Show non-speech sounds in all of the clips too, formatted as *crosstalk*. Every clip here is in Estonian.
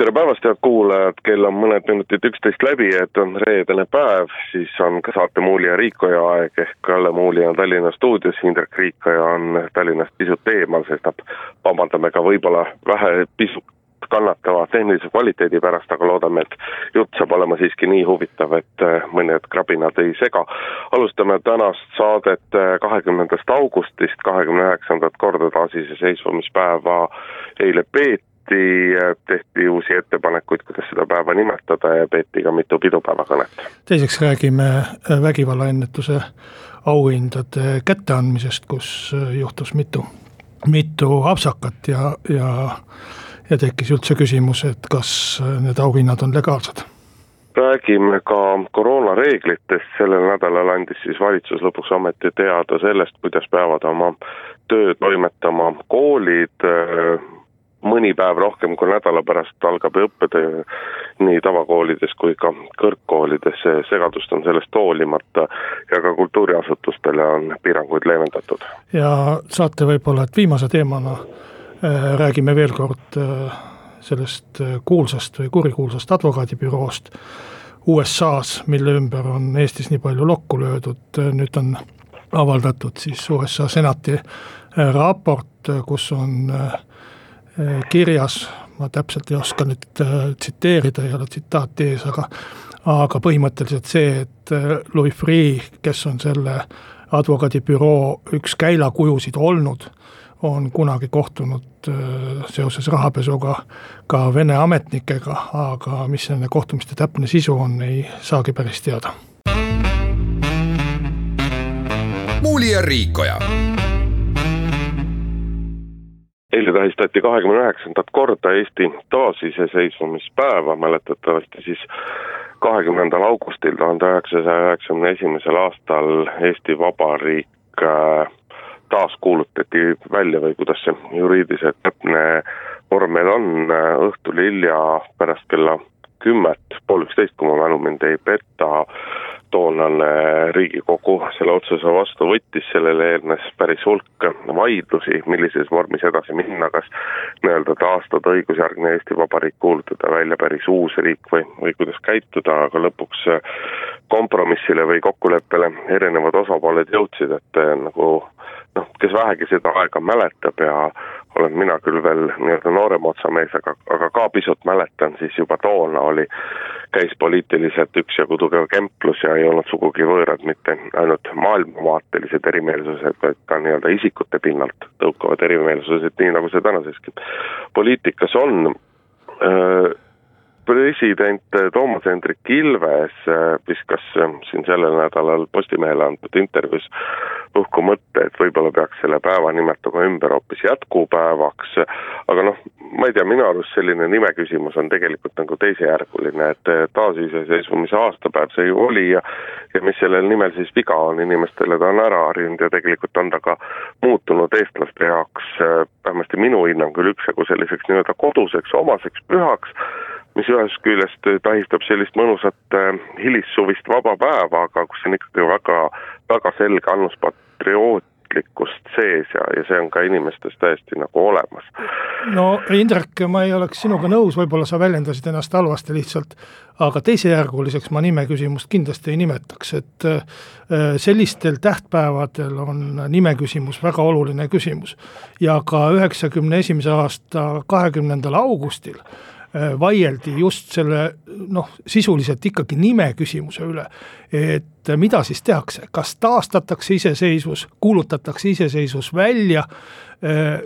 tere päevast, head kuulajad, kell on mõned minutid üksteist läbi, et on reedene päev, siis on ka saate Muuli ja Riikoja aeg ehk Kalle Muuli on Tallinna stuudios, Indrek Riikoja on Tallinnast pisut eemal, sest vabandame ka võib-olla vähe pisut kannatava tehnilise kvaliteedi pärast, aga loodame, et jutt saab olema siiski nii huvitav, et äh, mõned krabinad ei sega. alustame tänast saadet äh, kahekümnendast augustist, kahekümne üheksandat korda taasiseseisvumispäeva eile peeti tehti, tehti uusi ettepanekuid, kuidas seda päeva nimetada ja peeti ka mitu pidupäevakõnet. teiseks räägime äh, vägivallaennetuse auhindade kätteandmisest, kus äh, juhtus mitu, mitu apsakat ja, ja ja tekkis üldse küsimus, et kas äh, need auhinnad on legaalsed räägime ka koroonareeglitest, sellel nädalal andis siis valitsus lõpuks ometi teada sellest, kuidas peavad oma töö toimetama koolid, mõni päev rohkem kui nädala pärast algab õppetöö nii tavakoolides kui ka kõrgkoolides, segadust on sellest hoolimata ja ka kultuuriasutustele on piiranguid leevendatud. ja saate võib-olla, et viimase teemana äh, räägime veel kord äh, sellest kuulsast või kurikuulsast advokaadibüroost USA-s, mille ümber on Eestis nii palju lokku löödud, nüüd on avaldatud siis USA senati raport, kus on Äh, kirjas, ma täpselt ei oska nüüd äh, tsiteerida, ei ole tsitaati ees, aga aga põhimõtteliselt see, et äh, Louis Freeh, kes on selle advokaadibüroo üks käilakujusid olnud, on kunagi kohtunud seoses rahapesuga ka Vene ametnikega, aga mis nende kohtumiste täpne sisu on, ei saagi päris teada. muuli ja Riikoja eile tähistati kahekümne üheksandat korda Eesti taasiseseisvumispäeva, mäletatavasti siis kahekümnendal augustil tuhande üheksasaja üheksakümne esimesel aastal Eesti Vabariik äh, taas kuulutati välja või kuidas see juriidiliselt täpne vorm meil on, äh, õhtul hilja pärast kella kümmet, pool üksteist, kui ma mälu mind ei peta, toonane Riigikogu selle otsuse vastu võttis, sellele eelnes päris hulk vaidlusi, millises vormis edasi minna, kas nii-öelda taastada õigusjärgne Eesti Vabariik, kuulutada välja päris uus riik või, või kuidas käituda, aga lõpuks kompromissile või kokkuleppele erinevad osapooled jõudsid, et nagu noh, kes vähegi seda aega mäletab ja olen mina küll veel nii-öelda noorem otsamees, aga, aga ka pisut mäletan, siis juba toona oli, käis poliitiliselt üksjagu tugev kemplus ja ei olnud sugugi võõrad mitte ainult maailmavaatelised erimeelsused, vaid ka nii-öelda isikute pinnalt tõukavad erimeelsused, nii nagu see tänaseski. Poliitikas on president Toomas Hendrik Ilves äh, viskas äh, siin sellel nädalal Postimehele antud intervjuus õhku mõtte, et võib-olla peaks selle päeva nimetama ümber hoopis jätkupäevaks, aga noh, ma ei tea, minu arust selline nime küsimus on tegelikult nagu teisejärguline, et taasiseseisvumise aastapäev see ju oli ja ja mis sellel nimel siis viga on, inimestele ta on ära harjunud ja tegelikult on ta ka muutunud eestlaste jaoks vähemasti minu hinnangul üksjagu selliseks nii-öelda koduseks, omaseks pühaks, mis ühest küljest tähistab sellist mõnusat äh, hilissuvist vaba päeva, aga kus on ikkagi väga, väga selge annus patriootlikkust sees ja, ja see on ka inimestes täiesti nagu olemas. no Indrek, ma ei oleks sinuga nõus, võib-olla sa väljendasid ennast halvasti lihtsalt, aga teisejärguliseks ma nime küsimust kindlasti ei nimetaks, et äh, sellistel tähtpäevadel on nime küsimus väga oluline küsimus. ja ka üheksakümne esimese aasta kahekümnendal augustil vaieldi just selle noh, sisuliselt ikkagi nime küsimuse üle. et mida siis tehakse, kas taastatakse iseseisvus, kuulutatakse iseseisvus välja, äh,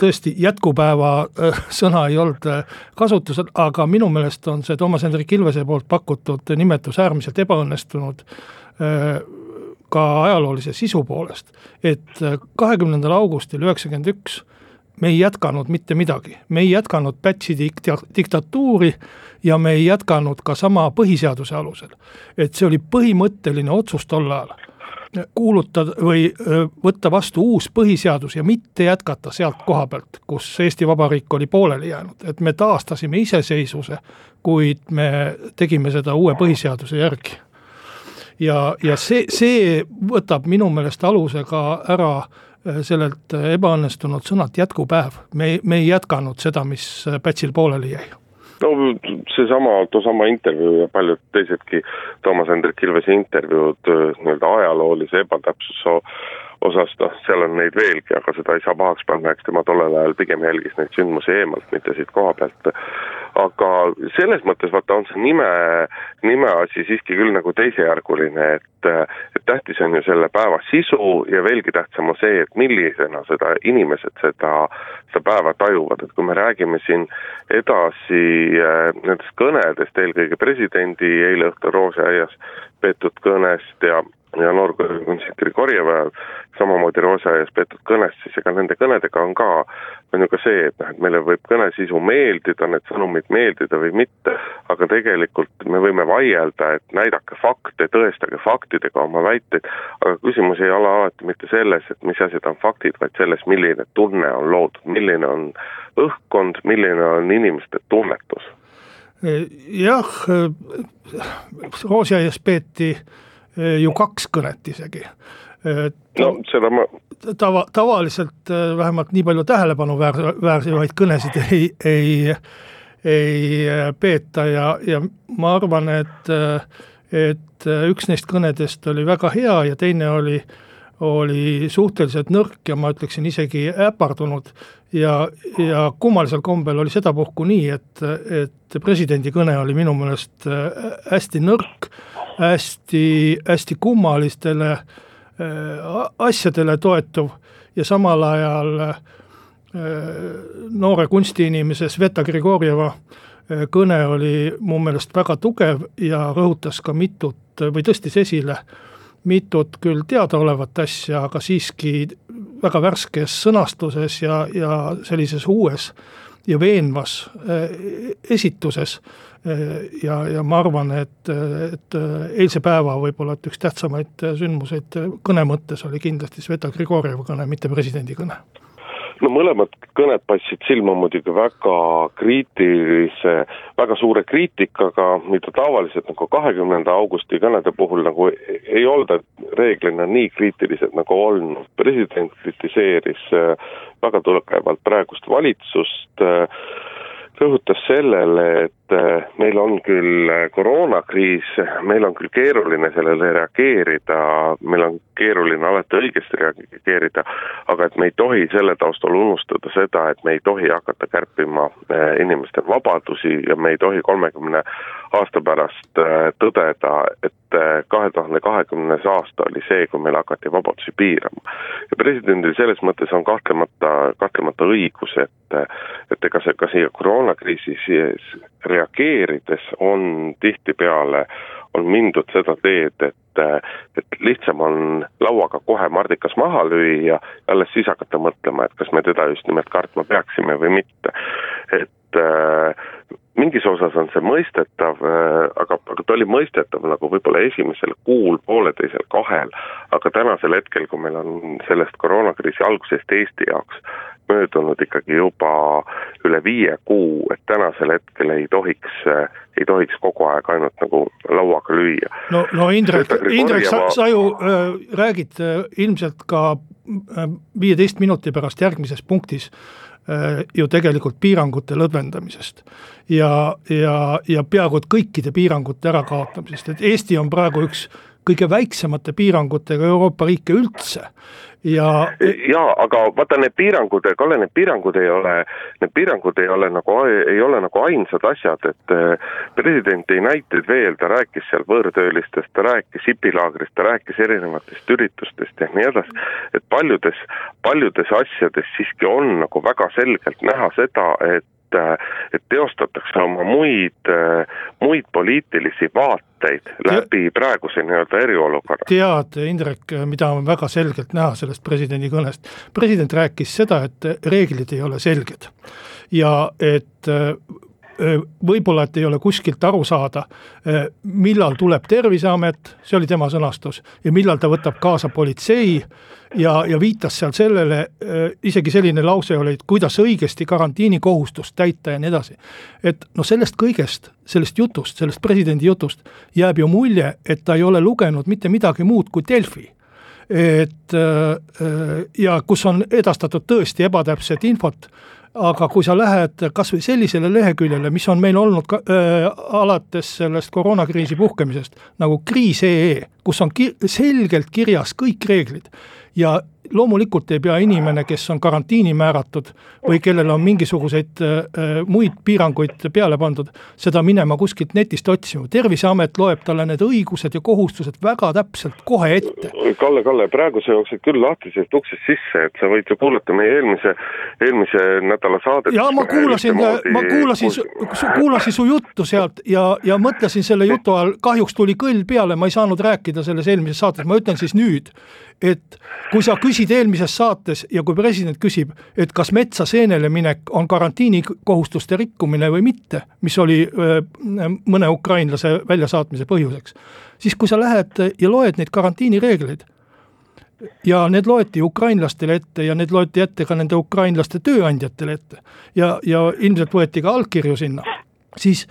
tõesti, jätkupäeva äh, sõna ei olnud kasutusel, aga minu meelest on see Toomas Hendrik Ilvese poolt pakutud nimetus äärmiselt ebaõnnestunud ka ajaloolise sisu poolest, et kahekümnendal augustil üheksakümmend üks me ei jätkanud mitte midagi, me ei jätkanud Pätsi dikta-, diktatuuri ja me ei jätkanud ka sama põhiseaduse alusel. et see oli põhimõtteline otsus tol ajal. kuulutada või võtta vastu uus põhiseadus ja mitte jätkata sealt koha pealt, kus Eesti Vabariik oli pooleli jäänud, et me taastasime iseseisvuse, kuid me tegime seda uue põhiseaduse järgi. ja, ja see, see võtab minu meelest aluse ka ära sellelt ebaõnnestunud sõnalt jätkupäev, me, me ei jätkanud seda, mis Pätsil pooleli jäi no seesama, toosama intervjuu ja paljud teisedki Toomas Hendrik Ilvese intervjuud äh, nii-öelda ajaloolise ebatäpsuse osas, noh, seal on neid veelgi, aga seda ei saa pahaks panna, eks tema tollel ajal pigem jälgis neid sündmusi eemalt, mitte siit koha pealt. Aga selles mõttes vaata, on see nime, nimeasi siiski küll nagu teisejärguline, et, et tähtis on ju selle päeva sisu ja veelgi tähtsam on see, et millisena seda inimesed seda, seda päeva tajuvad, et kui me räägime siin edasi äh, nendest kõnedest, eelkõige presidendi eile õhtul Roosiaias peetud kõnest ja ja noorkunst Grigorjev samamoodi Roosaaias peetud kõnest, siis ega nende kõnedega on ka, on ju ka see, et noh, et meile võib kõne sisu meeldida, need sõnumid meeldida või mitte, aga tegelikult me võime vaielda, et näidake fakte, tõestage faktidega oma väiteid, aga küsimus ei ole alati mitte selles, et mis asjad on faktid, vaid selles, milline tunne on loodud, milline on õhkkond, milline on inimeste tunnetus. jah, Roosiaias peeti ju kaks kõnet isegi. no seda ma tava, tavaliselt äh, vähemalt nii palju tähelepanu väär-, väärsevaid kõnesid ei, ei, ei äh, peeta ja, ja ma arvan, et äh, et üks neist kõnedest oli väga hea ja teine oli, oli suhteliselt nõrk ja ma ütleksin isegi äpardunud ja, ja kummalisel kombel oli sedapuhku nii, et, et presidendi kõne oli minu meelest hästi nõrk hästi, hästi kummalistele äh, asjadele toetuv ja samal ajal äh, noore kunstiinimese Sveta Grigorjeva äh, kõne oli mu meelest väga tugev ja rõhutas ka mitut või tõstis esile mitut küll teadaolevat asja, aga siiski väga värskes sõnastuses ja, ja sellises uues ja veenvas esituses. Ja, ja ma arvan, et, et eilse päeva võib-olla et üks tähtsamaid sündmuseid kõne mõttes oli kindlasti Sveta Grigorjevi kõne, mitte presidendi kõne no mõlemad kõned paistsid silma muidugi väga kriitilise, väga suure kriitikaga, mida tavaliselt nagu kahekümnenda augusti kõnede puhul nagu ei olda reeglina nii kriitilised nagu olnud. president kritiseeris väga tugevalt praegust valitsust, rõhutas sellele, et et äh, meil on küll äh, koroonakriis, meil on küll keeruline sellele reageerida, meil on keeruline alati õigesti reageerida, aga et me ei tohi selle taustal unustada seda, et me ei tohi hakata kärpima äh, inimeste vabadusi ja me ei tohi kolmekümne aasta pärast tõdeda, et kahe tuhande kahekümnes aasta oli see, kui meil hakati vabadusi piirama. ja presidendil selles mõttes on kahtlemata, kahtlemata õigus, et, et ega see ka siia koroonakriisi reageerides on tihtipeale, on mindud seda teed, et, et lihtsam on lauaga kohe mardikas maha lüüa alles siis hakata mõtlema, et kas me teda just nimelt kartma peaksime või mitte. et äh, mingis osas on see mõistetav aga, aga ta oli mõistetav nagu võib-olla esimesel kuul, pooleteisel, kahel, aga tänasel hetkel, kui meil on sellest koroonakriisi algusest Eesti jaoks möödunud ikkagi juba üle viie kuu, et tänasel hetkel ei tohiks, ei tohiks kogu aeg ainult nagu lauaga lüüa. no, no Indrek, Indrek, sa, sa ju äh, räägid äh, ilmselt ka äh, viieteist minuti pärast järgmises punktis äh, ju tegelikult piirangute lõdvendamisest. ja, ja, ja peaaegu et kõikide piirangute ärakaotamisest, et Eesti on praegu üks kõige väiksemate piirangutega Euroopa riike üldse. Ja jaa, aga vaata need piirangud, Kalle, need piirangud ei ole, need piirangud ei ole nagu, ei ole nagu ainsad asjad, et eh, president tõi näiteid veel, ta rääkis seal võõrtöölistest, ta rääkis hipilaagrist, ta rääkis erinevatest üritustest ja nii edasi, et paljudes, paljudes asjades siiski on nagu väga selgelt näha seda, et et teostatakse oma muid, muid poliitilisi vaateid läbi praeguse nii-öelda eriolukorra. tead, Indrek, mida on väga selgelt näha sellest presidendi kõnest, president rääkis seda, et reeglid ei ole selged ja et võib-olla, et ei ole kuskilt aru saada, millal tuleb Terviseamet, see oli tema sõnastus, ja millal ta võtab kaasa politsei ja, ja viitas seal sellele, isegi selline lause oli, et kuidas õigesti karantiinikohustust täita ja nii edasi. et noh, sellest kõigest, sellest jutust, sellest presidendi jutust jääb ju mulje, et ta ei ole lugenud mitte midagi muud kui Delfi et ja kus on edastatud tõesti ebatäpset infot aga kui sa lähed kas või sellisele leheküljele, mis on meil olnud ka, äh, alates sellest koroonakriisi puhkemisest, nagu kriis.ee, kus on ki selgelt kirjas kõik reeglid ja loomulikult ei pea inimene, kes on karantiini määratud või kellel on mingisuguseid äh, muid piiranguid peale pandud, seda minema kuskilt netist otsima, Terviseamet loeb talle need õigused ja kohustused väga täpselt kohe ette. Kalle, Kalle, praegu sa jooksid küll lahtisest uksest sisse, et sa võid ju kuulata meie eelmise, eelmise nädala saadet. ja ma kuulasin, ma kuulasin, kuulasin su juttu sealt ja, ja mõtlesin selle jutu ajal, kahjuks tuli kõll peale, ma ei saanud rääkida selles eelmises saates, ma ütlen siis nüüd, et kui sa küsid eelmises saates ja kui president küsib, et kas metsa seenele minek on karantiinikohustuste rikkumine või mitte, mis oli mõne ukrainlase väljasaatmise põhjuseks, siis kui sa lähed ja loed neid karantiinireegleid, ja need loeti ukrainlastele ette ja need loeti ette ka nende ukrainlaste tööandjatele ette ja, ja ilmselt võeti ka allkirju sinna, siis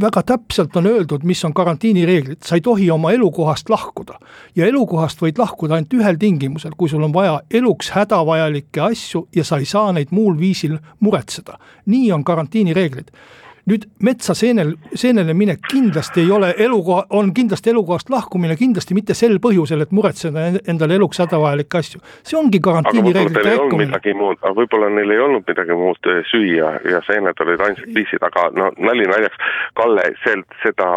väga täpselt on öeldud, mis on karantiinireeglid, sa ei tohi oma elukohast lahkuda. ja elukohast võid lahkuda ainult ühel tingimusel, kui sul on vaja eluks hädavajalikke asju ja sa ei saa neid muul viisil muretseda. nii on karantiinireeglid nüüd metsa seenel, seenele minek kindlasti ei ole elukoha, on kindlasti elukohast lahkumine, kindlasti mitte sel põhjusel, et muretseda endale eluks hädavajalikke asju. see ongi karantiinireeglite rikkumine. aga võib-olla neil ei olnud midagi muud eh, süüa ja seened olid ainsad viisid, aga no nali naljaks, Kalle, see, seda,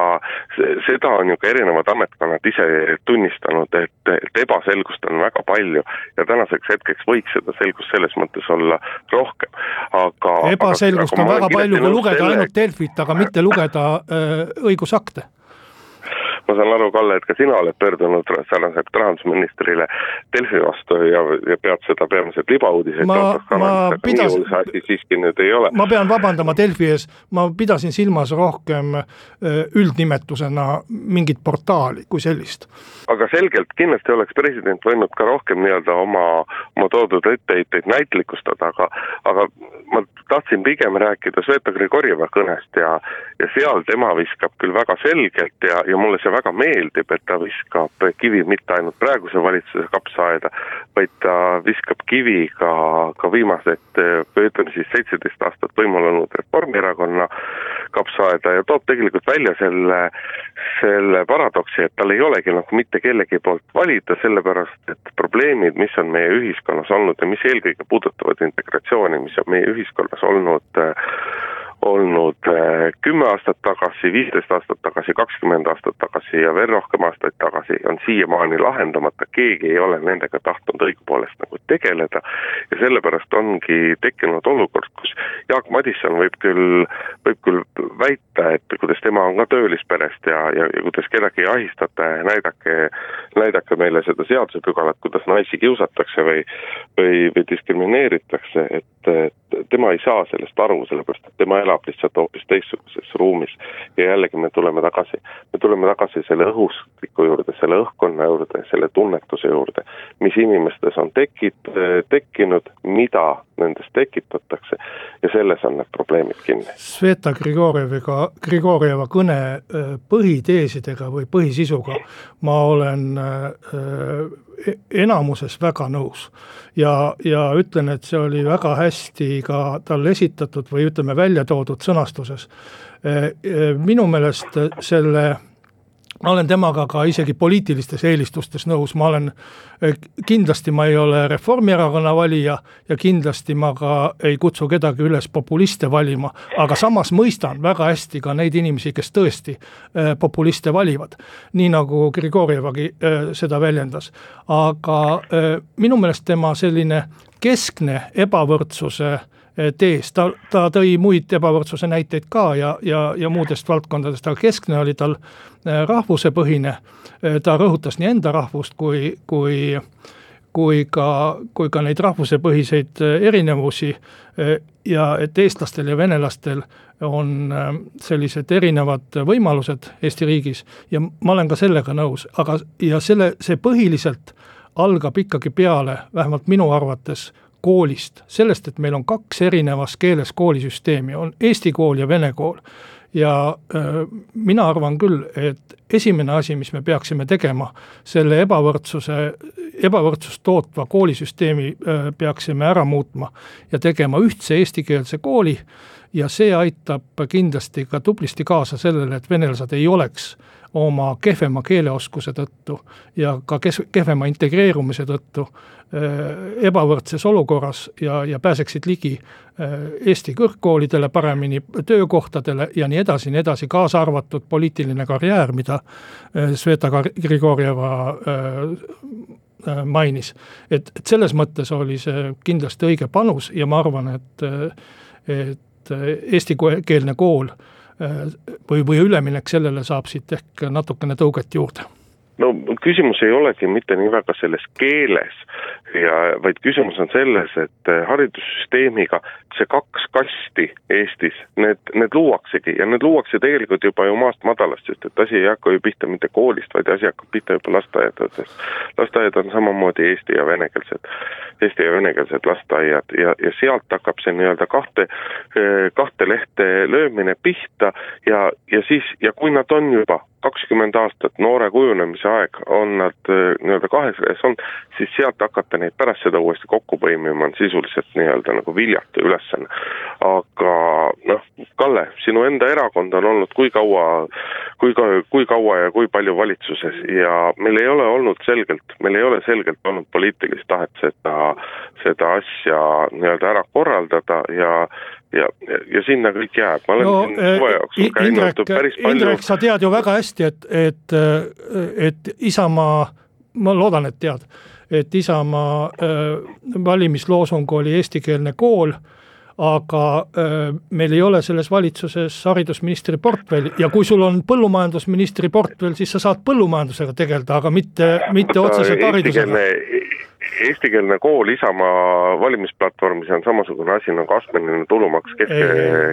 seda on ju ka erinevad ametkonnad ise tunnistanud, et, et ebaselgust on väga palju ja tänaseks hetkeks võiks seda selgust selles mõttes olla rohkem, aga ebaselgust aga, aga on väga palju, kui lugeda ainult Delfit, aga mitte lugeda äh, õigusakte ma saan aru, Kalle, et ka sina oled pöördunud sarnaselt rahandusministrile Delfi vastu ja, ja pead seda peamiselt libauudiseid. ma, ma pidasin, asi siiski nüüd ei ole. ma pean vabandama Delfi ees, ma pidasin silmas rohkem äh, üldnimetusena mingit portaali kui sellist. aga selgelt kindlasti oleks president võinud ka rohkem nii-öelda oma, oma toodud etteheiteid näitlikustada, aga, aga ma tahtsin pigem rääkida Sveta Grigorjeva kõnest ja, ja seal tema viskab küll väga selgelt ja, ja mulle see väga meeldib, et ta viskab kivi mitte ainult praeguse valitsuse kapsaaeda, vaid ta viskab kivi ka, ka viimased, ütleme siis seitseteist aastat võimul olnud Reformierakonna kapsaaeda ja toob tegelikult välja selle, selle paradoksi, et tal ei olegi nagu mitte kellegi poolt valida, sellepärast et probleemid, mis on meie ühiskonnas olnud ja mis eelkõige puudutavad integratsiooni, mis on meie ühiskonnas olnud olnud äh, kümme aastat tagasi, viisteist aastat tagasi, kakskümmend aastat tagasi ja veel rohkem aastaid tagasi, on siiamaani lahendamata, keegi ei ole nendega tahtnud õigupoolest nagu tegeleda. Ja sellepärast ongi tekkinud olukord, kus Jaak Madisson võib küll, võib küll väita, et kuidas tema on ka töölisperest ja, ja, ja kuidas kedagi ei ahistata ja näidake, näidake meile seda seadusepügalat, kuidas naisi kiusatakse või või, või diskrimineeritakse, et, tema ei saa sellest aru, sellepärast et tema elab elab lihtsalt hoopis teistsuguses ruumis. ja jällegi me tuleme tagasi, me tuleme tagasi selle õhustiku juurde, selle õhkkonna juurde, selle tunnetuse juurde, mis inimestes on tekit-, tekkinud, mida nendest tekitatakse ja selles on need probleemid kinni. Sveta Grigorjeviga, Grigorjeva kõne äh, põhiteesidega või põhisisuga ma olen äh, enamuses väga nõus. ja, ja ütlen, et see oli väga hästi ka talle esitatud või ütleme, välja toodud sõnastuses. Äh, minu meelest selle ma olen temaga ka isegi poliitilistes eelistustes nõus, ma olen, eh, kindlasti ma ei ole Reformierakonna valija ja kindlasti ma ka ei kutsu kedagi üles populiste valima, aga samas mõistan väga hästi ka neid inimesi, kes tõesti eh, populiste valivad. nii nagu Grigorjevagi eh, seda väljendas, aga minu meelest tema selline keskne ebavõrdsuse Eh, tees, ta, ta tõi muid ebavõrdsuse näiteid ka ja, ja, ja muudest valdkondadest, aga keskne oli tal eh, rahvusepõhine, eh, ta rõhutas nii enda rahvust kui, kui kui ka, kui ka neid rahvusepõhiseid erinevusi ja et eestlastel ja venelastel on sellised erinevad võimalused Eesti riigis ja ma olen ka sellega nõus, aga ja selle, see põhiliselt algab ikkagi peale, vähemalt minu arvates, koolist, sellest, et meil on kaks erinevas keeles koolisüsteemi, on eesti kool ja vene kool. ja äh, mina arvan küll, et esimene asi, mis me peaksime tegema, selle ebavõrdsuse, ebavõrdsust tootva koolisüsteemi äh, peaksime ära muutma ja tegema ühtse eestikeelse kooli ja see aitab kindlasti ka tublisti kaasa sellele, et venelased ei oleks oma kehvema keeleoskuse tõttu ja ka kes-, kehvema integreerumise tõttu äh, ebavõrdses olukorras ja, ja pääseksid ligi äh, Eesti kõrgkoolidele paremini, töökohtadele ja nii edasi, nii edasi, kaasa arvatud poliitiline karjäär, mida äh, Sveta Grigorjeva mainis. et, et selles mõttes oli see kindlasti õige panus ja ma arvan, et, et eestikeelne kool äh, Äh, või, või üleminek sellele saab siit ehk natukene tõuget juurde no küsimus ei olegi mitte nii väga selles keeles ja vaid küsimus on selles, et äh, haridussüsteemiga see kaks kasti Eestis, need, need luuaksegi ja need luuakse tegelikult juba ju maast madalast, sest et asi ei hakka ju pihta mitte koolist, vaid asi hakkab pihta juba lasteaedadest. lasteaiad on samamoodi eesti ja venekeelsed, eesti ja venekeelsed lasteaiad ja, ja sealt hakkab see nii-öelda kahte, äh, kahte lehte löömine pihta ja, ja siis, ja kui nad on juba kakskümmend aastat noore kujunemise aeg on nad äh, nii-öelda kahes reas olnud, siis sealt hakata neid pärast seda uuesti kokku põimima on sisuliselt nii-öelda nagu viljatu ülesanne. aga noh, Kalle, sinu enda erakond on olnud kui kaua, kui ka, kui kaua ja kui palju valitsuses ja meil ei ole olnud selgelt, meil ei ole selgelt olnud poliitilist tahet seda, seda asja nii-öelda ära korraldada ja ja, ja sinna kõik jääb, ma olen no, siin suve jooksul käinud Indrek, päris palju. Indrek, sa tead ju väga hästi, et, et, et Isamaa, ma loodan, et tead, et Isamaa äh, valimisloosung oli eestikeelne kool aga äh, meil ei ole selles valitsuses haridusministri portfelli. Ja kui sul on põllumajandusministri portfell, siis sa saad põllumajandusega tegeleda, aga mitte, mitte otseselt haridusega eestikeelne kool Isamaa valimisplatvormis on samasugune asi nagu astmeline tulumaks keske,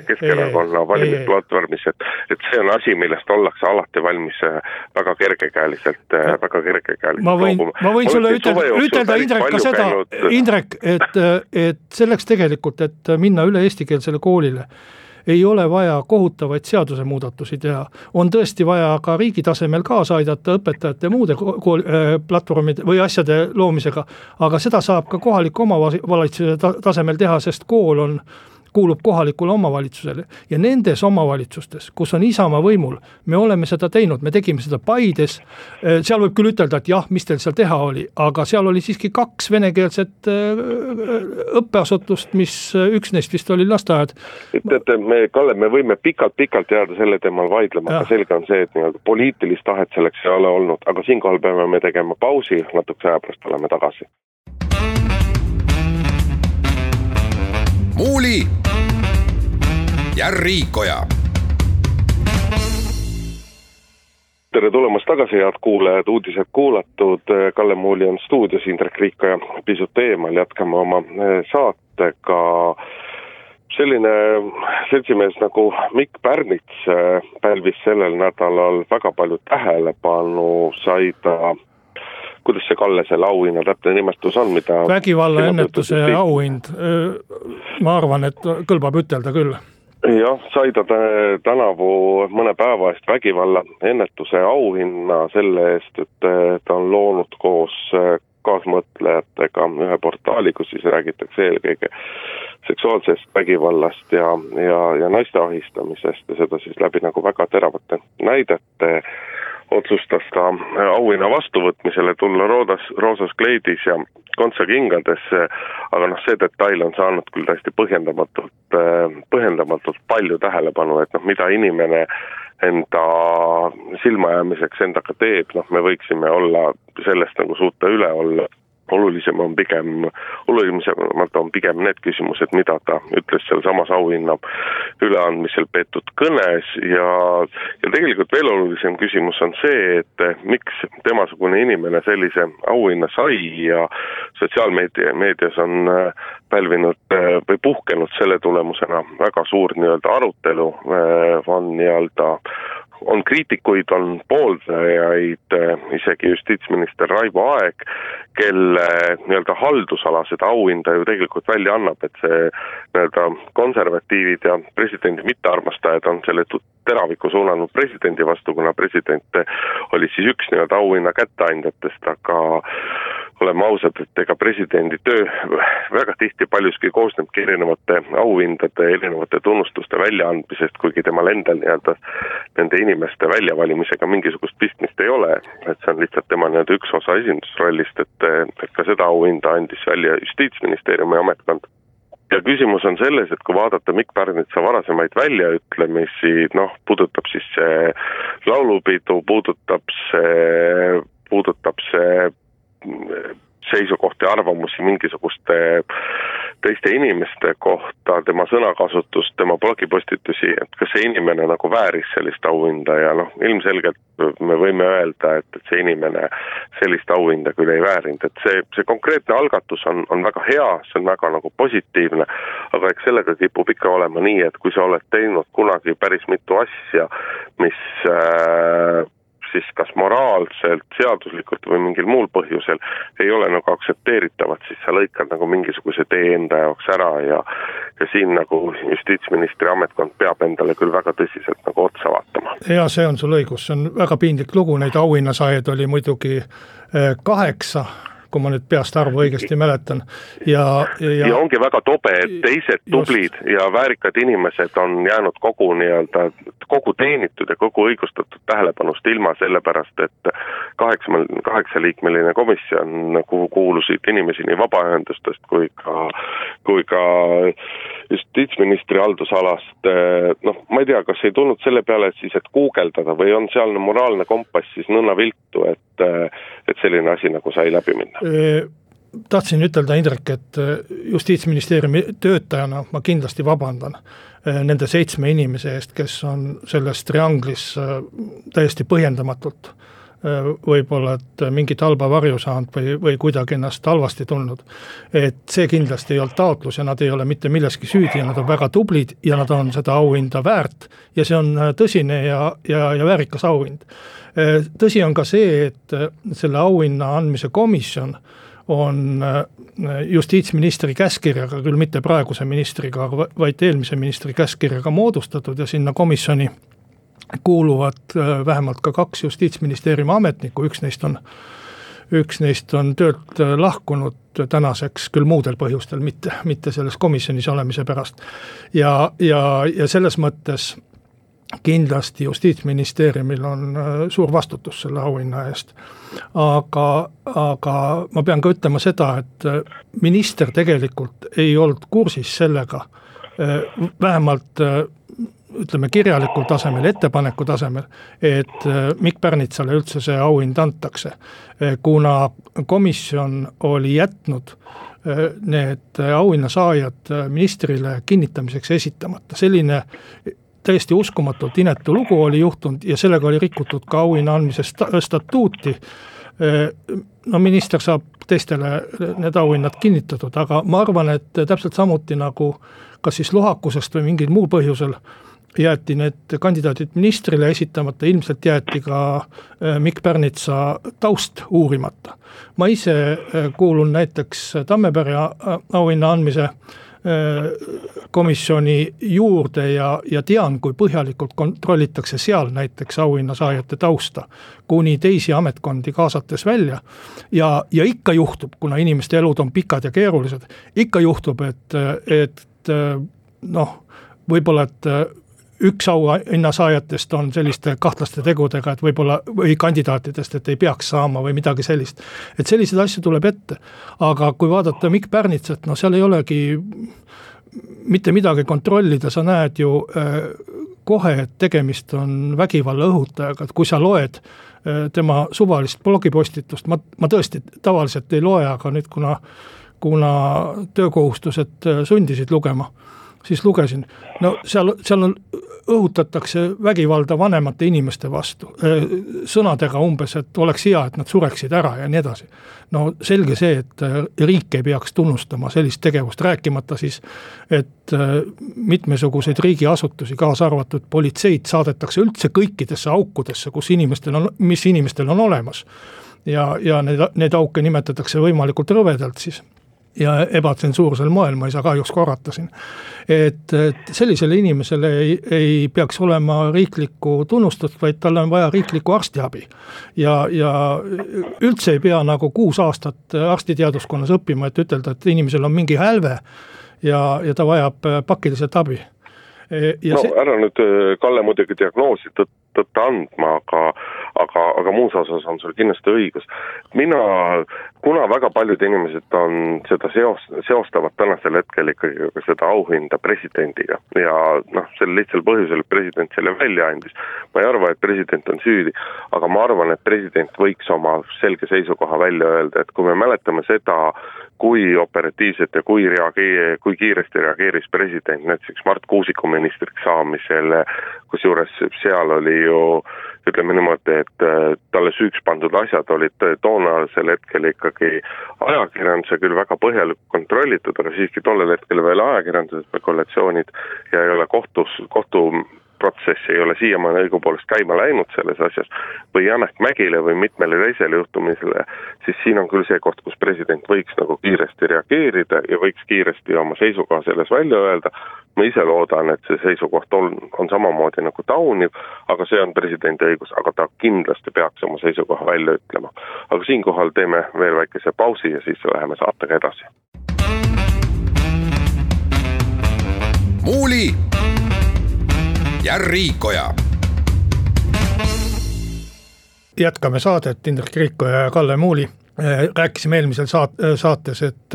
Keskerakonna valimisplatvormis, et et see on asi, millest ollakse alati valmis äh, väga kergekäeliselt, äh, väga kergekäeliselt ma võin, ma võin sulle ütelda, ütelda Indrek ka seda, Indrek, et, et selleks tegelikult, et minna üle eestikeelsele koolile ei ole vaja kohutavaid seadusemuudatusi teha. on tõesti vaja ka riigi tasemel kaasa aidata õpetajate muude kool, äh, platvormide või asjade loomisega, aga seda saab ka kohaliku omavalitsuse tasemel teha, sest kool on kuulub kohalikule omavalitsusele ja nendes omavalitsustes, kus on Isamaa võimul, me oleme seda teinud, me tegime seda Paides. Äh, seal võib küll ütelda, et jah, mis teil seal teha oli, aga seal oli siiski kaks venekeelset äh, õppeasutust, mis üks neist vist oli lasteaed. teate, me, Kalle, me võime pikalt-pikalt jääda selle teemal vaidlema, aga selge on see, et nii-öelda poliitilist tahet selleks ei ole olnud, aga siinkohal peame me tegema pausi, natukese aja pärast oleme tagasi. Muuli ja Riikoja. tere tulemast tagasi, head kuulajad, uudised kuulatud, Kalle Muuli on stuudios, Indrek Riikoja pisut eemal, jätkame oma eh, saatega. selline seltsimees nagu Mikk Pärnits eh, pälvis sellel nädalal väga palju tähelepanu, sai ta kuidas see, Kalle, selle auhinna täpne nimetus on, mida vägivallaennetuse auhind, ma arvan, et kõlbab ütelda küll. Jah, sai ta tänavu mõne päeva eest vägivallaennetuse auhinna selle eest, et ta on loonud koos kaasmõtlejatega ühe portaali, kus siis räägitakse eelkõige seksuaalsest vägivallast ja, ja, ja naiste ahistamisest ja seda siis läbi nagu väga teravate näidete otsustas ta auhinna vastuvõtmisele tulla roodas, roosas kleidis ja kontsakingades, aga noh, see detail on saanud küll täiesti põhjendamatult, põhjendamatult palju tähelepanu, et noh, mida inimene enda silmajäämiseks endaga teeb, noh, me võiksime olla sellest nagu suuta üle olla olulisem on pigem, olulisemad on pigem need küsimused, mida ta ütles sealsamas auhinna üleandmisel peetud kõnes. Ja, ja tegelikult veel olulisem küsimus on see, et miks temasugune inimene sellise auhinna sai ja sotsiaalmeedia, meedias on äh, pälvinud äh, või puhkenud selle tulemusena väga suur nii-öelda arutelu, on nii-öelda on kriitikuid, on pooldajaid, isegi justiitsminister Raivo Aeg, kelle nii-öelda haldusala seda auhinda ju tegelikult välja annab, et see nii-öelda konservatiivid ja presidendi mittearmastajad on selle teraviku suunanud presidendi vastu, kuna president oli siis üks nii-öelda auhinna kätteandjatest, aga oleme ausad, et ega presidendi töö väga tihti paljuski koosnebki erinevate auhindade, erinevate tunnustuste väljaandmisest, kuigi temal endal nii-öelda nende inimeste väljavalimisega mingisugust pistmist ei ole, et see on lihtsalt tema nii-öelda üks osa esindusrollist, et, et ka seda auhinda andis välja Justiitsministeeriumi ametkond. Ja küsimus on selles, et kui vaadata Mikk Pärnitsa varasemaid väljaütlemisi, noh, puudutab siis see laulupidu, puudutab see, puudutab see seisukohti, arvamusi mingisuguste teiste inimeste kohta, tema sõnakasutust, tema blogipostitusi, et kas see inimene nagu vääris sellist auhinda ja noh, ilmselgelt me võime öelda, et, et see inimene sellist auhinda küll ei väärinud, et see, see konkreetne algatus on, on väga hea, see on väga nagu positiivne, aga eks sellega kipub ikka olema nii, et kui sa oled teinud kunagi päris mitu asja, mis äh, siis kas moraalselt, seaduslikult või mingil muul põhjusel ei ole nagu aktsepteeritavad, siis sa lõikad nagu mingisuguse tee enda jaoks ära ja ja siin nagu justiitsministri ametkond peab endale küll väga tõsiselt nagu otsa vaatama. ja see on sul õigus, see on väga piinlik lugu, neid auhinnasaajaid oli muidugi eh, kaheksa kui ma nüüd peast arvu õigesti mäletan ja, ja ja ongi väga tobe, et teised tublid just. ja väärikad inimesed on jäänud kogu nii-öelda, kogu teenitud ja kogu õigustatud tähelepanust ilma, sellepärast et kaheksa, kaheksaliikmeline komisjon, kuhu kuulusid inimesi nii vabaühendustest kui ka, kui ka justiitsministri haldusalast, noh, ma ei tea, kas ei tulnud selle peale siis, et guugeldada või on sealne moraalne kompass siis nõnna viltu, et, et selline asi nagu sai läbi minna? tahtsin ütelda, Indrek, et justiitsministeeriumi töötajana ma kindlasti vabandan nende seitsme inimese eest, kes on selles trianglis täiesti põhjendamatult võib-olla, et mingit halba varju saanud või, või kuidagi ennast halvasti tundnud. et see kindlasti ei olnud taotlus ja nad ei ole mitte milleski süüdi ja nad on väga tublid ja nad on seda auhinda väärt ja see on tõsine ja, ja, ja väärikas auhind. tõsi on ka see, et selle auhinna andmise komisjon on justiitsministri käskkirjaga, küll mitte praeguse ministriga, vaid eelmise ministri käskkirjaga moodustatud ja sinna komisjoni kuuluvad äh, vähemalt ka kaks justiitsministeeriumi ametnikku, üks neist on, üks neist on töölt äh, lahkunud tänaseks küll muudel põhjustel, mitte, mitte selles komisjonis olemise pärast. ja, ja, ja selles mõttes kindlasti Justiitsministeeriumil on äh, suur vastutus selle auhinna eest. aga, aga ma pean ka ütlema seda, et minister tegelikult ei olnud kursis sellega, vähemalt ütleme kirjalikul tasemel, ettepaneku tasemel, et äh, Mikk Pärnitsale üldse see auhind antakse. Äh, kuna komisjon oli jätnud äh, need auhinnasaajad ministrile kinnitamiseks esitamata, selline täiesti uskumatult inetu lugu oli juhtunud ja sellega oli rikutud ka auhinna andmise statuuti. no minister saab teistele need auhinnad kinnitatud, aga ma arvan, et täpselt samuti nagu kas siis lohakusest või mingil muul põhjusel jäeti need kandidaadid ministrile esitamata, ilmselt jäeti ka äh, Mikk Pärnitsa taust uurimata. ma ise äh, kuulun näiteks Tammepere auhinna andmise äh, komisjoni juurde ja, ja tean, kui põhjalikult kontrollitakse seal näiteks auhinnasaajate tausta, kuni teisi ametkondi kaasates välja. ja, ja ikka juhtub, kuna inimeste elud on pikad ja keerulised, ikka juhtub, et, et noh, võib-olla, et üks auhinna saajatest on selliste kahtlaste tegudega, et võib-olla, või kandidaatidest, et ei peaks saama või midagi sellist. et selliseid asju tuleb ette. aga kui vaadata Mikk Pärnitsat, no seal ei olegi mitte midagi kontrollida, sa näed ju äh, kohe, et tegemist on vägivalla õhutajaga, et kui sa loed tema suvalist blogipostitust, ma, ma tõesti tavaliselt ei loe, aga nüüd kuna kuna töökohustused sundisid lugema, siis lugesin. no seal, seal on õhutatakse vägivalda vanemate inimeste vastu, sõnadega umbes, et oleks hea, et nad sureksid ära ja nii edasi. no selge see, et riik ei peaks tunnustama sellist tegevust, rääkimata siis, et mitmesuguseid riigiasutusi, kaasa arvatud politseid, saadetakse üldse kõikidesse aukudesse, kus inimestel on, mis inimestel on olemas. ja, ja need, neid auke nimetatakse võimalikult rõvedalt siis ja ebatsensuursel moel, ma ei saa kahjuks korrata siin. et, et sellisele inimesele ei, ei peaks olema riiklikku tunnustust, vaid talle on vaja riiklikku arstiabi. ja, ja üldse ei pea nagu kuus aastat arstiteaduskonnas õppima, et ütelda, et inimesel on mingi hälve ja, ja ta vajab pakiliselt abi ja no see... ära nüüd, Kalle, muidugi diagnoosi tõtt, tõtta andma, aga aga, aga muus osas on sul kindlasti õigus. mina, kuna väga paljud inimesed on seda seos, seostavad tänasel hetkel ikkagi ka seda auhinda presidendiga ja noh, sel lihtsal põhjusel, et president selle välja andis, ma ei arva, et president on süüdi, aga ma arvan, et president võiks oma selge seisukoha välja öelda, et kui me mäletame seda, kui operatiivselt ja kui reagee-, kui kiiresti reageeris president näiteks Mart Kuusiku ministriks saamisele, kusjuures seal oli ju ütleme niimoodi, et äh, talle süüks pandud asjad olid toonasel hetkel ikkagi ajakirjanduse küll väga põhjalikult kontrollitud, aga siiski tollel hetkel veel ajakirjanduse spekulatsioonid ja ei ole kohtus, kohtu protsess ei ole siiamaani õigupoolest käima läinud selles asjas, või Janek Mägile või mitmele teisele juhtumisele, siis siin on küll see koht, kus president võiks nagu kiiresti reageerida ja võiks kiiresti oma seisukoha selles välja öelda, ma ise loodan, et see seisukoht on, on samamoodi nagu tauniv, aga see on presidendi õigus, aga ta kindlasti peaks oma seisukoha välja ütlema. aga siinkohal teeme veel väikese pausi ja siis läheme saatega edasi. muuli ja Riikoja. jätkame saadet, Indrek Riikoja ja Kalle Muuli. rääkisime eelmisel saat-, saates, et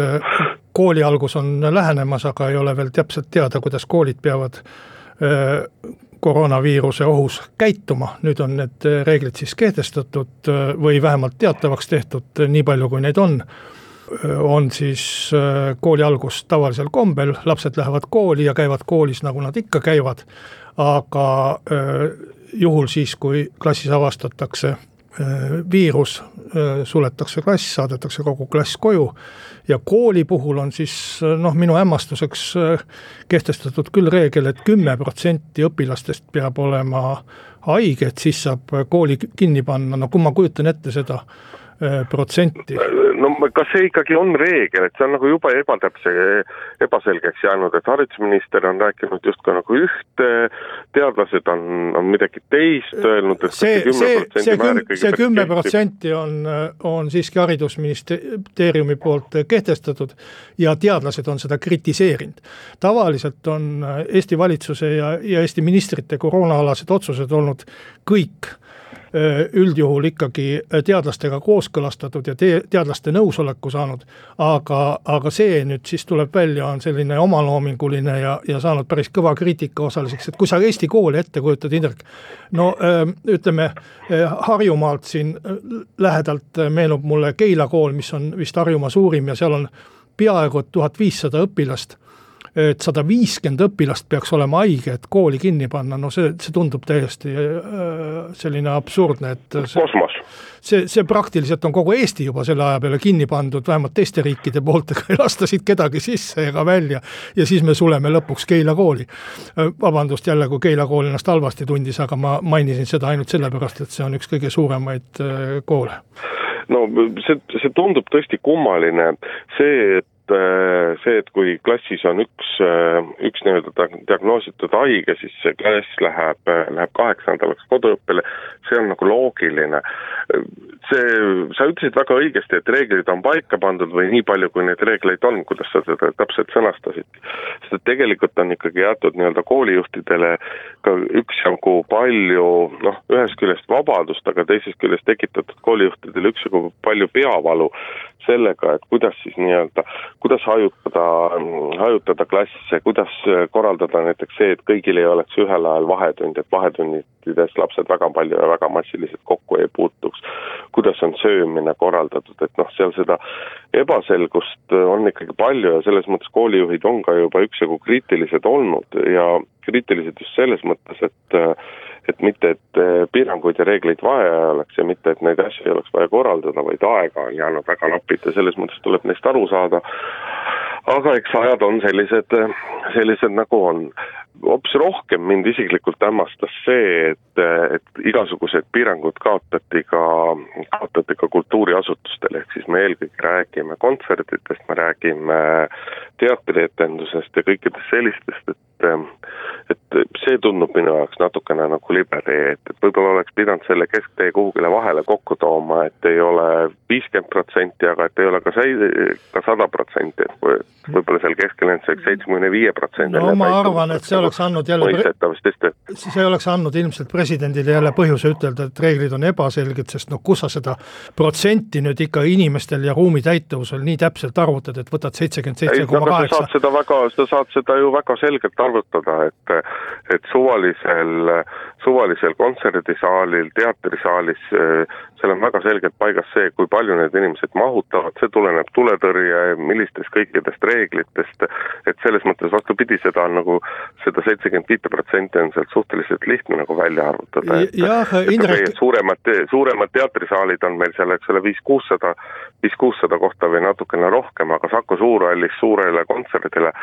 kooli algus on lähenemas, aga ei ole veel täpselt teada, kuidas koolid peavad koroonaviiruse ohus käituma, nüüd on need reeglid siis kehtestatud või vähemalt teatavaks tehtud, nii palju kui neid on on siis kooli algus tavalisel kombel, lapsed lähevad kooli ja käivad koolis, nagu nad ikka käivad aga juhul siis, kui klassis avastatakse viirus, suletakse klass, saadetakse kogu klass koju ja kooli puhul on siis noh, minu hämmastuseks kehtestatud küll reegel et, et kümme protsenti õpilastest peab olema haige, et siis saab kooli kinni panna, no kui ma kujutan ette seda Äh, protsenti. no kas see ikkagi on reegel, et see on nagu jube ebatäpse, ebaselgeks jäänud, et haridusminister on rääkinud justkui nagu ühte, teadlased on, on midagi teist öelnud, et see, see, see kümme, see kümme protsenti on, on siiski haridusministeeriumi poolt kehtestatud ja teadlased on seda kritiseerinud. tavaliselt on Eesti valitsuse ja, ja Eesti ministrite koroonaalased otsused olnud kõik üldjuhul ikkagi teadlastega kooskõlastatud ja te-, teadlaste nõusoleku saanud, aga, aga see nüüd siis tuleb välja, on selline omaloominguline ja, ja saanud päris kõva kriitika osaliseks, et kui sa Eesti kooli ette kujutad, Indrek, no ütleme, Harjumaalt siin lähedalt meenub mulle Keila kool, mis on vist Harjumaa suurim ja seal on peaaegu et tuhat viissada õpilast et sada viiskümmend õpilast peaks olema haige, et kooli kinni panna, no see, see tundub täiesti äh, selline absurdne, et see, kosmos. see, see praktiliselt on kogu Eesti juba selle aja peale kinni pandud, vähemalt teiste riikide poolt, ega *laughs* ei lasta siit kedagi sisse ega välja ja siis me suleme lõpuks Keila kooli. Äh, vabandust jälle, kui Keila kool ennast halvasti tundis, aga ma mainisin seda ainult sellepärast, et see on üks kõige suuremaid äh, koole no see, see tundub tõesti kummaline, see, et see, et kui klassis on üks, äh, üks nii-öelda diagnoositud haige, siis see klass läheb, äh, läheb kaheks nädalaks koduõppele, see on nagu loogiline. see, sa ütlesid väga õigesti, et reeglid on paika pandud või nii palju, kui neid reegleid on, kuidas sa seda täpselt sõnastasid. sest et tegelikult on ikkagi jäetud nii-öelda koolijuhtidele ka üksjagu palju noh, ühest küljest vabadust, aga teisest küljest tekitatud koolijuhtidele üksjagu palju peavalu sellega, et kuidas siis nii-öelda kuidas hajutada, hajutada klasse, kuidas korraldada näiteks see, et kõigil ei oleks ühel ajal vahetund, et vahetundides lapsed väga palju ja väga massiliselt kokku ei puutuks. kuidas on söömine korraldatud, et noh, seal seda ebaselgust on ikkagi palju ja selles mõttes koolijuhid on ka juba üksjagu kriitilised olnud ja kriitilised just selles mõttes, et et mitte, et piiranguid ja reegleid vaja ei oleks ja mitte, et neid asju ei oleks vaja korraldada, vaid aega on jäänud väga napilt ja selles mõttes tuleb neist aru saada. Aga eks ajad on sellised, sellised nagu on. Hoopis rohkem mind isiklikult hämmastas see, et, et igasugused piirangud kaotati ka, kaotati ka kultuuriasutustel, ehk siis me eelkõige räägime kontsertidest, me räägime teatrietendusest ja kõikidest sellistest, et et see tundub minu jaoks natukene nagu libe tee, et, et võib-olla oleks pidanud selle kesktee kuhugile vahele kokku tooma, et ei ole viiskümmend protsenti, aga et ei ole ka sei-, ka sada protsenti, et võib-olla seal keskel on see seitsmekümne viie protsendi. no ma arvan, et see oleks andnud jälle mõistetavasti, see oleks andnud ilmselt presidendile jälle põhjuse ütelda, et reeglid on ebaselged, sest noh, kus sa seda protsenti nüüd ikka inimestel ja ruumi täituvusel nii täpselt arvutad, et võtad seitsekümmend seitse koma kaheksa. sa saad seda väga, sa saad seda ju väga selgelt arvutada, et et suvalisel, suvalisel kontserdisaalil, teatrisaalis, seal on väga selgelt paigas see, kui palju need inimesed mahutavad, see tuleneb tuletõrje, millistest kõikidest reeglitest, et selles mõttes vastupidi, seda on nagu, seda seitsekümmend viite protsenti on sealt suhteliselt lihtne nagu välja arvutada, jah, Indrek suuremad, suuremad teatrisaalid on meil seal, eks ole, viis-kuussada, viis-kuussada kohta või natukene rohkem, aga Saku Suurhallis suurele kontserdile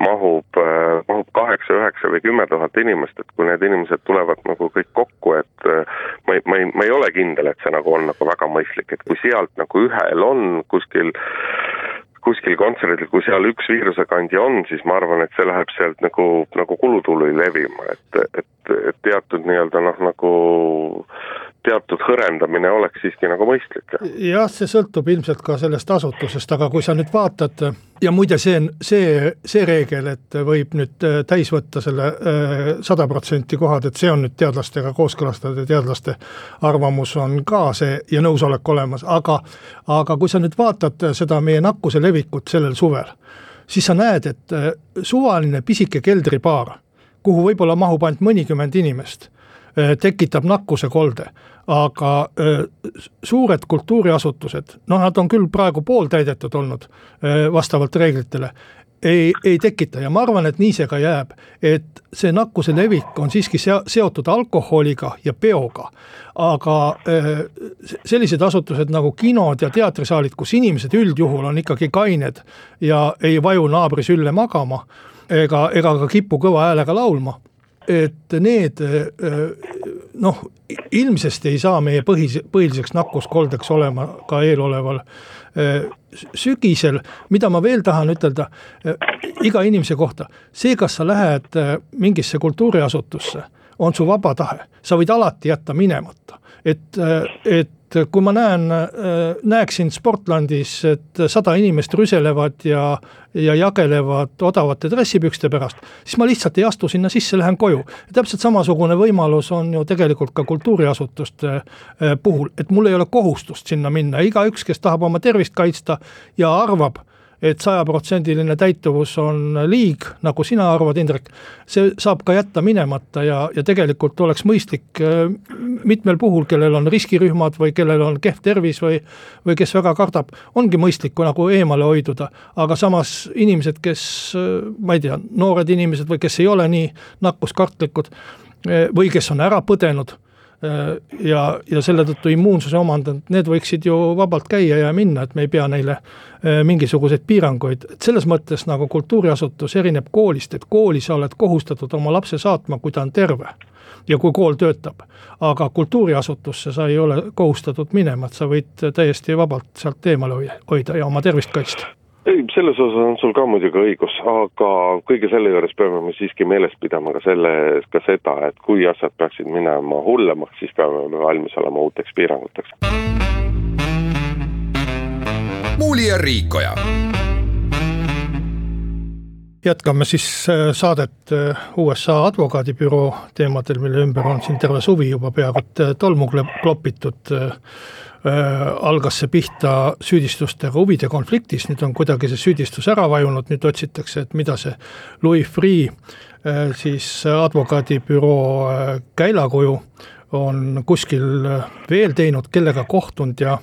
mahub, mahub kaheksa, üheksa või kümme tuhat inimest, et kui need inimesed tulevad nagu kõik kokku, et ma ei, ma ei, ma ei ole kindel, et see nagu on nagu väga mõistlik, et kui sealt nagu ühel on kuskil kuskil kontserdil, kui seal üks viirusekandja on, siis ma arvan, et see läheb sealt nagu, nagu kulutuli levima, et, et teatud nii-öelda noh, nagu teatud hõrendamine oleks siiski nagu mõistlik. jah, see sõltub ilmselt ka sellest asutusest, aga kui sa nüüd vaatad ja muide, see see, see reegel, et võib nüüd äh, täis võtta selle äh, sada protsenti kohad, et see on nüüd teadlastega kooskõlastatud ja teadlaste arvamus on ka see ja nõusolek olemas, aga aga kui sa nüüd vaatad seda meie nakkuse levikut sellel suvel, siis sa näed, et äh, suvaline pisike keldribaar, kuhu võib-olla mahub ainult mõnikümmend inimest tekitab nakkusekolde, aga suured kultuuriasutused, noh, nad on küll praegu pooltäidetud olnud vastavalt reeglitele, ei, ei tekita ja ma arvan, et nii see ka jääb. et see nakkuse levik on siiski seo-, seotud alkoholiga ja peoga. aga sellised asutused nagu kinod ja teatrisaalid, kus inimesed üldjuhul on ikkagi kained ja ei vaju naabri sülle magama ega, ega ka kipu kõva häälega laulma. Et need noh, ilmsesti ei saa meie põhis, põhiliseks nakkuskoldeks olema ka eeloleval sügisel, mida ma veel tahan ütelda iga inimese kohta, see, kas sa lähed mingisse kultuuriasutusse, on su vaba tahe, sa võid alati jätta minemata, et, et et kui ma näen, näeksin Sportlandis, et sada inimest rüselevad ja, ja jagelevad odavate dressipükste pärast, siis ma lihtsalt ei astu sinna sisse, lähen koju. täpselt samasugune võimalus on ju tegelikult ka kultuuriasutuste eh, puhul, et mul ei ole kohustust sinna minna, igaüks, kes tahab oma tervist kaitsta ja arvab, et sajaprotsendiline täituvus on liig, nagu sina arvad, Indrek, see saab ka jätta minemata ja, ja tegelikult oleks mõistlik äh, mitmel puhul, kellel on riskirühmad või kellel on kehv tervis või või kes väga kardab, ongi mõistlik nagu eemale hoiduda, aga samas inimesed, kes äh, ma ei tea, noored inimesed või kes ei ole nii nakkuskartlikud äh, või kes on ära põdenud ja, ja selle tõttu immuunsuse omandanud, need võiksid ju vabalt käia ja minna, et me ei pea neile äh, mingisuguseid piiranguid, et selles mõttes nagu kultuuriasutus erineb koolist, et kooli sa oled kohustatud oma lapse saatma, kui ta on terve ja kui kool töötab. aga kultuuriasutusse sa ei ole kohustatud minema, et sa võid täiesti vabalt sealt eemale hoida ja oma tervist kaitsta ei, selles osas on sul ka muidugi õigus, aga kõige selle juures peame me siiski meeles pidama ka selle, ka seda, et kui asjad peaksid minema hullemaks, siis peame me valmis olema uuteks piiranguteks. muuli ja Riikoja jätkame siis äh, saadet äh, USA advokaadibüroo teemadel, mille ümber on siin terve suvi juba peaaegu et äh, tolmu klopitud. Algas see pihta süüdistustega huvide konfliktis, nüüd on kuidagi see süüdistus ära vajunud, nüüd otsitakse, et mida see Louis Freeh, siis advokaadibüroo käilakuju on kuskil veel teinud, kellega kohtunud ja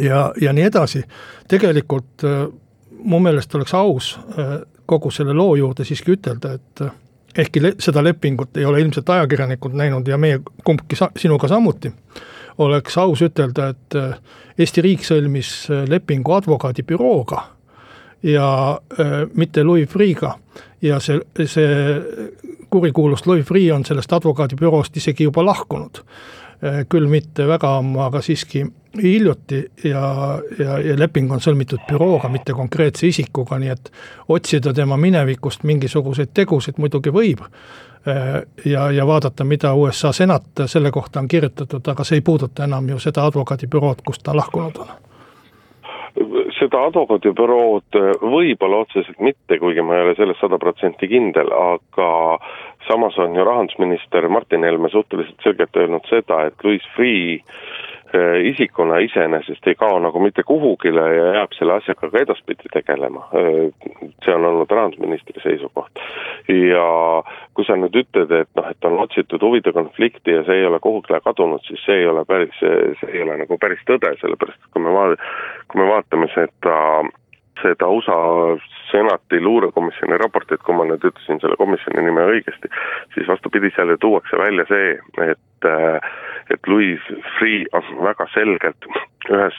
ja, ja nii edasi, tegelikult mu meelest oleks aus kogu selle loo juurde siiski ütelda, et eh, ehkki le seda lepingut ei ole ilmselt ajakirjanikud näinud ja meie kumbki sa sinuga samuti, oleks aus ütelda, et eh, Eesti riik sõlmis eh, lepingu advokaadibürooga ja äh, mitte Louis Freeh'ga. Ja see, see kurikuulus Louis Freeh on sellest advokaadibüroost isegi juba lahkunud. Äh, küll mitte väga ammu, aga siiski hiljuti ja, ja, ja leping on sõlmitud bürooga, mitte konkreetse isikuga, nii et otsida tema minevikust mingisuguseid tegusid muidugi võib, äh, ja, ja vaadata, mida USA senat selle kohta on kirjutatud, aga see ei puuduta enam ju seda advokaadibürood, kust ta lahkunud on seda advokaadibürood võib-olla otseselt mitte, kuigi ma ei ole selles sada protsenti kindel, aga samas on ju rahandusminister Martin Helme suhteliselt selgelt öelnud seda, et Louis Freeh äh, isikuna iseenesest ei kao nagu mitte kuhugile ja jääb selle asjaga ka edaspidi tegelema. Äh, see on olnud rahandusministri seisukoht. ja kui sa nüüd ütled, et noh, et on otsitud huvide konflikti ja see ei ole kuhugile kadunud, siis see ei ole päris, see ei ole nagu päris tõde, sellepärast et kui me vaat-, kui me vaatame seda seda USA senati luurekomisjoni raportit, kui ma nüüd ütlesin selle komisjoni nime õigesti, siis vastupidi, seal ju tuuakse välja see, et et Louis Freeh on väga selgelt ühes,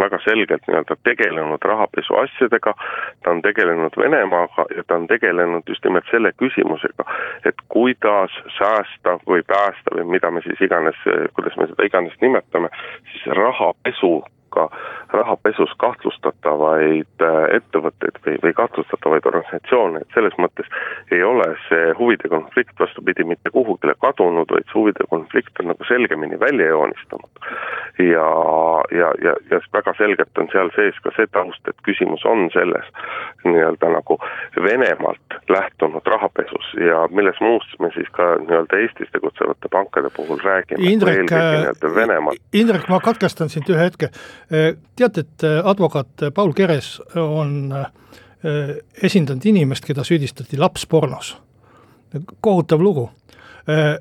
väga selgelt nii-öelda tegelenud rahapesu asjadega, ta on tegelenud Venemaaga ja ta on tegelenud just nimelt selle küsimusega, et kuidas säästa või päästa või mida me siis iganes, kuidas me seda iganes nimetame, siis rahapesu ka rahapesus kahtlustatavaid äh, ettevõtteid või, või kahtlustatavaid organisatsioone, et selles mõttes ei ole see huvide konflikt vastupidi mitte kuhugile kadunud, vaid see huvide konflikt on nagu selgemini välja joonistunud. ja, ja, ja, ja väga selgelt on seal sees ka see taust, et küsimus on selles nii-öelda nagu Venemaalt lähtunud rahapesus ja milles muus me siis ka nii-öelda Eestis tegutsevate pankade puhul räägime. Indrek, äh, Indrek, ma katkestan sind ühe hetke teate, et äh, advokaat Paul Keres on äh, esindanud inimest, keda süüdistati lapspornos. kohutav lugu. Äh,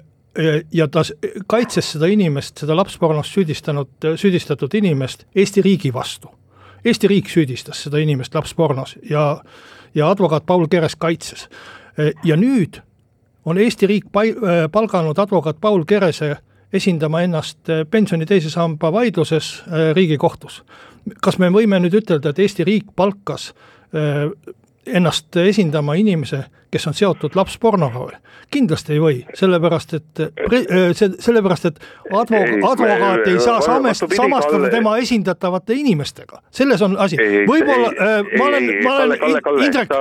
ja ta kaitses seda inimest, seda lapspornos süüdistanud, süüdistatud inimest Eesti riigi vastu. Eesti riik süüdistas seda inimest lapspornos ja, ja advokaat Paul Keres kaitses. ja nüüd on Eesti riik palganud advokaat Paul Kerese esindama ennast äh, pensioni teise samba vaidluses äh, Riigikohtus. kas me võime nüüd ütelda, et Eesti riik palkas äh, ennast esindama inimese, kes on seotud lapspornoga või? kindlasti ei või, sellepärast et pre-, see, sellepärast et advo-, advokaat ei saa samest, samastada tema esindatavate inimestega, selles on asi. võib-olla, ma olen, ma olen, Indrek,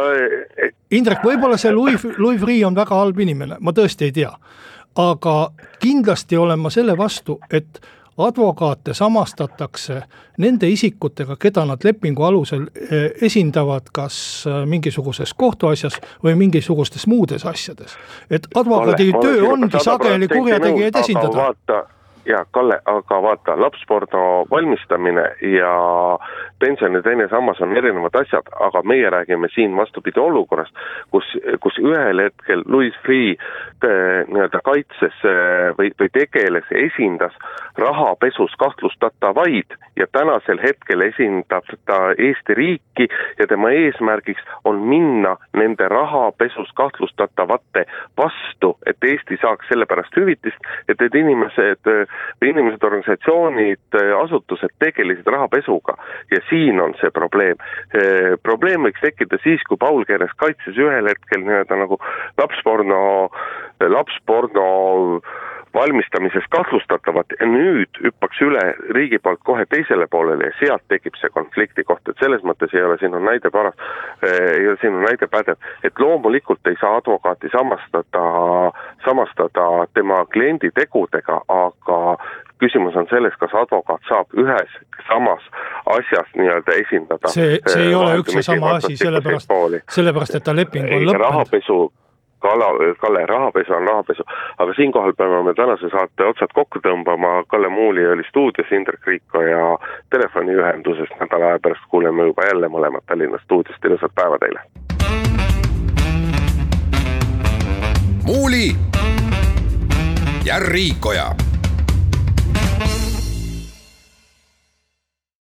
Indrek, võib-olla see *laughs* Louis, Louis Freeh on väga halb inimene, ma tõesti ei tea aga kindlasti olen ma selle vastu, et advokaate samastatakse nende isikutega, keda nad lepingu alusel eh, esindavad, kas eh, mingisuguses kohtuasjas või mingisugustes muudes asjades. et advokaadi töö ongi sageli kurjategijaid esindada jaa, Kalle, aga vaata, lapsporno valmistamine ja pensioni teine sammas on erinevad asjad, aga meie räägime siin vastupidi olukorrast, kus, kus ühel hetkel Louis Freeh äh, nii-öelda kaitses äh, või, või tegeles, esindas rahapesus kahtlustatavaid ja tänasel hetkel esindab ta Eesti riiki ja tema eesmärgiks on minna nende rahapesus kahtlustatavate vastu, et Eesti saaks selle pärast hüvitist, et need inimesed või inimesed, organisatsioonid, asutused tegelesid rahapesuga ja siin on see probleem. probleem võiks tekkida siis, kui Paul Keres kaitses ühel hetkel nii-öelda nagu lapsporno, lapsporno valmistamises kahtlustatavad ja nüüd hüppaks üle riigi poolt kohe teisele poolele ja sealt tekib see konflikti koht, et selles mõttes ei ole sinu näide paras, ei ole sinu näide pädev, et loomulikult ei saa advokaati samastada, samastada tema kliendi tegudega, aga küsimus on selles, kas advokaat saab ühes samas asjas nii-öelda esindada. see, see ei ole üks ja sama asi, sellepärast, sellepärast et ta leping on lõppenud. rahapesu Kala, Kalle, rahapesu on rahapesu, aga siinkohal peame me tänase saate otsad kokku tõmbama, Kalle Muuli oli stuudios, Indrek Riiko ja telefoniühenduses. Nädala aja pärast kuuleme juba jälle mõlemad Tallinna stuudiost, ilusat päeva teile! muuli ja Riikoja